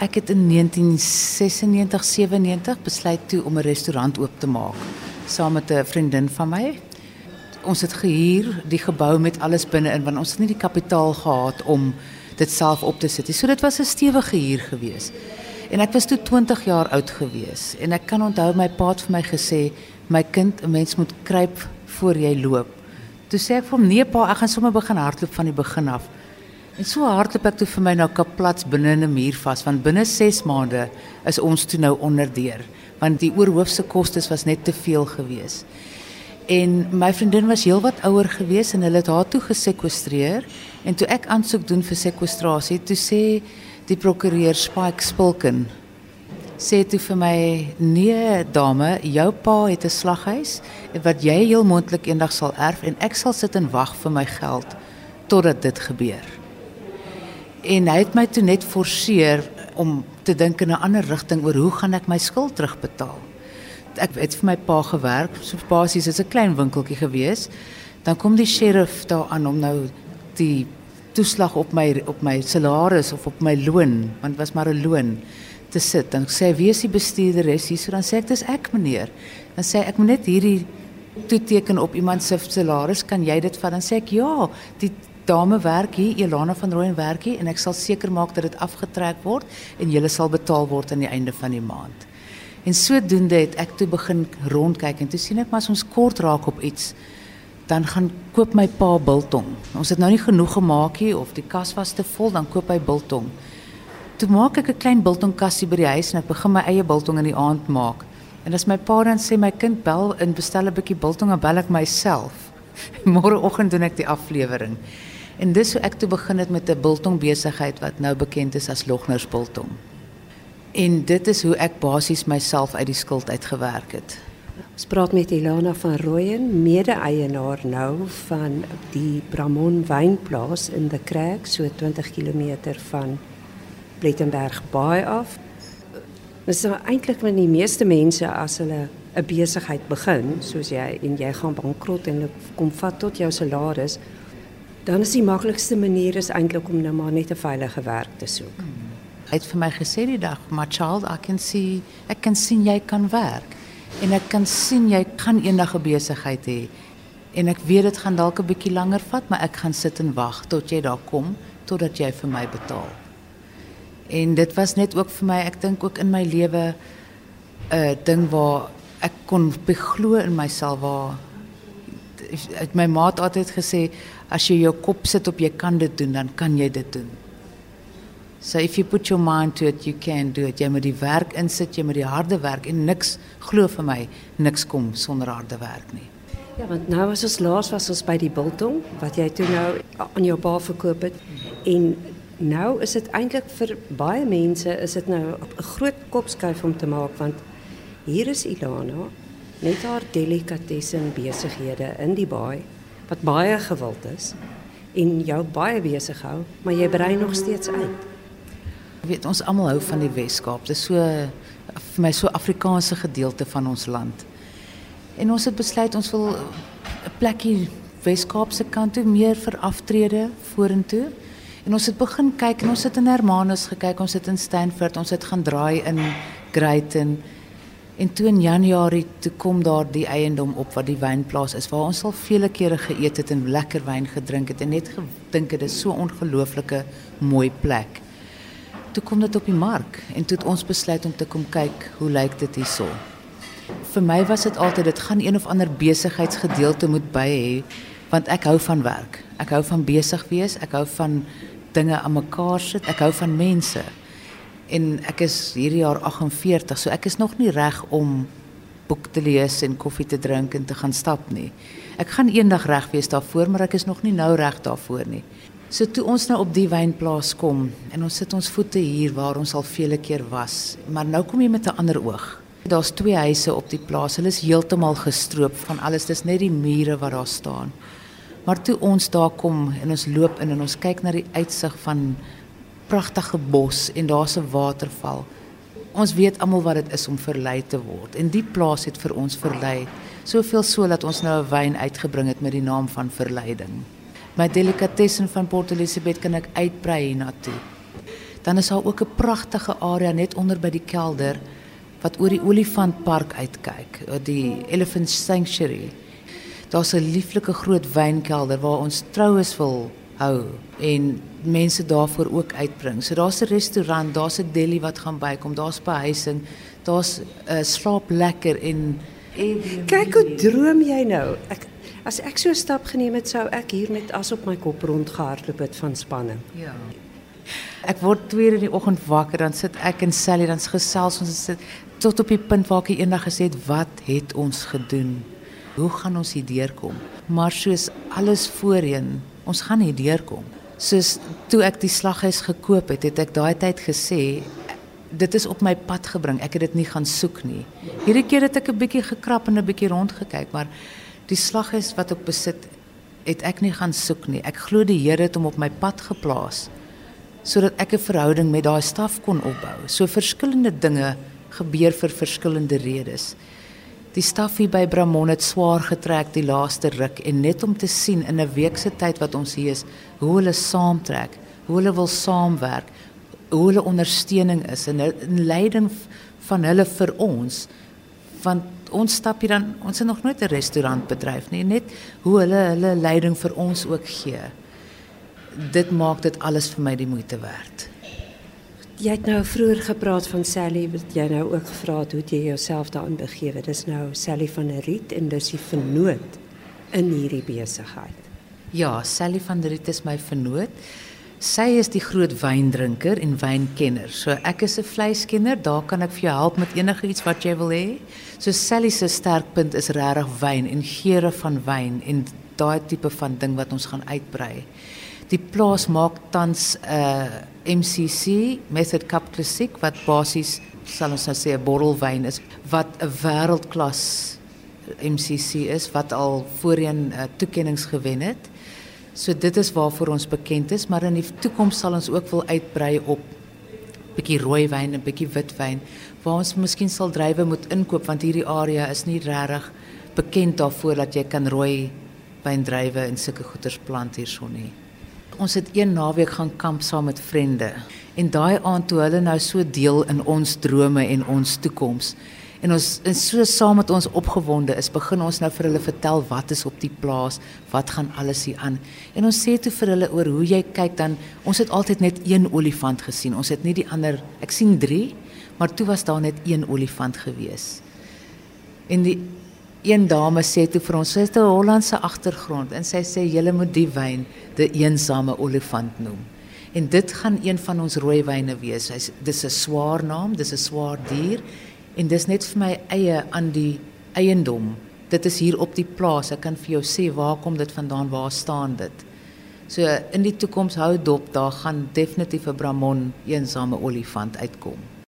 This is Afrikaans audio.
Ek het in 1996 97 besluit toe om 'n restaurant oop te maak saam met 'n vriendin van my. Ons het gehuur die gebou met alles binne-in want ons het nie die kapitaal gehad om dit self op te sit nie. So dit was 'n stewige huur geweest. En ek was toe 20 jaar oud geweest en ek kan onthou my pa het vir my gesê, "My kind, 'n mens moet kruip voor jy loop." Toe sê ek vir hom, "Nee pa, ek gaan sommer begin hardloop van die begin af." En so hardloop ek toe vir my nou kaplats binne in 'n muur vas want binne 6 maande is ons toe nou onderdeur want die oorhoofse kostes was net te veel geweest. En my vriendin was heelwat ouer geweest en hulle het haar toe gesekwestreer en toe ek aansoek doen vir sekwestrasie, toe sê die prokureur Spike Spilken sê toe vir my nee dame, jou pa het 'n slaghuis wat jy heel moontlik eendag sal erf en ek sal sit en wag vir my geld totdat dit gebeur en hy het my toe net forceer om te dink in 'n ander rigting oor hoe gaan ek my skuld terugbetaal. Ek het vir my pa gewerk, so basies is 'n klein winkeltjie gewees. Dan kom die sheriff daar aan om nou die toeslag op my op my salaris of op my loon, want was maar 'n loon te sit. Dan sê hy: "Wie is die bestuurder hier?" So dan sê ek: "Dis ek, meneer." Dan sê ek moet net hierdie toeteken op iemand se salaris, kan jy dit vat? Dan sê ek: "Ja, die dame werk hier, Elana van Rooyen werk hier en ek sal seker maak dat dit afgetrek word en jy sal betaal word aan die einde van die maand. En sodoende het ek toe begin rondkyk en toe sien ek maar as ons kort raak op iets dan gaan koop my pa biltong. Ons het nou nie genoeg gemaak hier of die kas was te vol, dan koop hy biltong. Toe maak ek 'n klein biltongkassie by die huis en ek begin my eie biltong in die aand maak. En as my pa dan sê my kind bel en bestel 'n bietjie biltong, dan bel ek myself. Môreoggend doen ek die aflewering. En dis hoe ek toe begin het met 'n biltong besigheid wat nou bekend is as Logners Biltong. En dit is hoe ek basies myself uit die skuld uitgewerk het. Ons praat met Ilana van Rooyen, mede-eienaar nou van die Bramon wynplaas in De Kruik, so 20 km van Plettenberg Baai af. Dit is nou eintlik met die meeste mense as hulle 'n besigheid begin, soos jy en jy gaan bankrot en kom vat tot jou salaris, dan is die maklikste manier is eintlik om nou maar net 'n veilige werk te soek. Hmm. Hy het vir my gesê die dag, "My child, I can see, ek kan sien jy kan werk en ek kan sien jy kan eendag 'n besigheid hê." En ek weet dit gaan dalk 'n bietjie langer vat, maar ek gaan sit en wag tot jy daar kom totdat jy vir my betaal. En dit was net ook vir my, ek dink ook in my lewe 'n uh, ding waar ek kon beglo in myself waar het my maat altyd gesê as jy jou kop sit op jy kan dit doen, dan kan jy dit doen. So if you put your mind to it, you can do it. Jy moet die werk insit, jy moet die harde werk en niks glo vir my, niks kom sonder harde werk nie. Ja, want nou was ons laas was ons by die biltong wat jy toe nou aan jou pa verkoop het en nou is dit eintlik vir baie mense is dit nou 'n groot kopskuif om te maak want hier is Ilana net haar delikatessen besighede in die baai wat baie gewild is en jou baie besig hou, maar jy brei nog steeds uit. Jy weet ons almal hou van die Weskaap. Dit is so vir my so Afrikaanse gedeelte van ons land. En ons het besluit ons wil 'n plekkie Weskaap se kant toe meer vir aftrede vorentoe. En ons het begin kyk en ons het in Hermanus gekyk, ons het in Stanford, ons het gaan draai in Greyton. En toe in Januarie toe kom daar die eiendom op wat die wynplaas is waar ons al vele kere geëet het en lekker wyn gedrink het en net gedink dit is so ongelooflike mooi plek. Toe kom dit op die mark en toe het ons besluit om te kom kyk hoe lyk dit hierso. Vir my was dit altyd dit gaan een of ander besigheidsgedeelte moet by hê want ek hou van werk. Ek hou van besig wees, ek hou van dinge aan mekaar sit, ek hou van mense en ek is hierdie jaar 48, so ek is nog nie reg om boek te lees en koffie te drink en te gaan stap nie. Ek gaan eendag reg wees daarvoor, maar ek is nog nie nou reg daarvoor nie. So toe ons nou op die wynplaas kom en ons sit ons voete hier waar ons al vele keer was, maar nou kom jy met 'n ander oog. Daar's twee huise op die plaas. Hulle is heeltemal gestroop van alles. Dis net die mure wat daar staan. Maar toe ons daar kom en ons loop in en ons kyk na die uitsig van pragtige bos en daar's 'n waterval. Ons weet almal wat dit is om verlei te word en die plaas het vir ons verlei. Soveel so dat ons nou 'n wyn uitgebring het met die naam van verleiding. My delikatessen van Port Elizabeth kan ek uitbrei hiernatoe. Dan is daar ook 'n pragtige area net onder by die kelder wat oor die olifantpark uitkyk, die Elephant Sanctuary. Daar's 'n lieflike groot wynkelder waar ons troues wil hou en mense daarvoor ook uitbring. So daar's 'n restaurant, daar's 'n deli wat gaan bykom, daar's behuising, daar's 'n uh, eh, slaap lekker en Kyk hoe droom jy nou. Ek as ek so 'n stap geneem het, sou ek hier net as op my kop rondgehardloop het van spanning. Ja. Ek word twee in die oggend wakker, dan sit ek en Sally dan gesels ons sit tot op die punt waar ek eendag gesê het, "Wat het ons gedoen? Hoe gaan ons hier deurkom?" Maar soos alles voorheen, ons gaan hier deurkom. Soos toe ek die slaghuis gekoop het, het ek daai tyd gesê, dit is op my pad gebring. Ek het dit nie gaan soek nie. Hierdie keer het ek 'n bietjie gekrap en 'n bietjie rondgekyk, maar die slag is wat ek besit het ek nie gaan soek nie. Ek glo die Here het hom op my pad geplaas sodat ek 'n verhouding met daai staf kon opbou. So verskillende dinge gebeur vir verskillende redes. Die staf hier by Bramon het swaar getrek die laaste ruk en net om te sien in 'n week se tyd wat ons hier is, hoe hulle saamtrek, hoe hulle wil saamwerk, hoe hulle ondersteuning is en 'n leiding van hulle vir ons want ons stap hier dan ons het nog nooit 'n restaurant bedryf nie net hoe hulle hulle leiding vir ons ook gee. Dit maak dit alles vir my die moeite werd jy het nou vroeër gepraat van Sally wat jy nou ook gevra het hoe jy jouself daarin begewe dis nou Sally van der Riet en dis die vernoot in hierdie besigheid ja Sally van der Riet is my vernoot Sy is die groot wyndrinker en wynkenner. So ek is 'n vleiskenner, daar kan ek vir jou help met enige iets wat jy wil hê. So Sally se sterkpunt is regtig wyn en geure van wyn en daai tipe van ding wat ons gaan uitbrei. Die plaas maak tans 'n uh, MCC, Method Cup Classic wat basies sal ons nou sê 'n bottelwyn is wat 'n wêreldklas MCC is wat al voorheen uh, toekenninge gewen het. So dit is waarvoor ons bekend is, maar in die toekoms sal ons ook wil uitbrei op bietjie rooi wyn en bietjie wit wyn waar ons miskien sal drywe moet inkoop want hierdie area is nie regtig bekend daarvoor dat jy kan rooi wyndrywe en sulke goeders plant hierson nie. Ons het een naweek gaan kamp saam met vriende en daai aand toe hulle nou so deel in ons drome en ons toekoms En ons en so saam met ons opgewonde is, begin ons nou vir hulle vertel wat is op die plaas, wat gaan alles hier aan. En ons sê toe vir hulle oor hoe jy kyk dan ons het altyd net een olifant gesien. Ons het nie die ander, ek sien 3, maar toe was daar net een olifant gewees. En die een dame sê toe vir ons, sy het 'n Hollandse agtergrond en sy sê julle moet die wyn die eensame olifant noem. En dit gaan een van ons rooi wyne wees. Hy's dis 'n swaar naam, dis 'n swaar dier En dis net vir my eie aan die eiendom. Dit is hier op die plaas. Ek kan vir jou sê waar kom dit vandaan? Waar staan dit? So in die toekoms hou dop, daar gaan definitief 'n Bramon eensame olifant uitkom.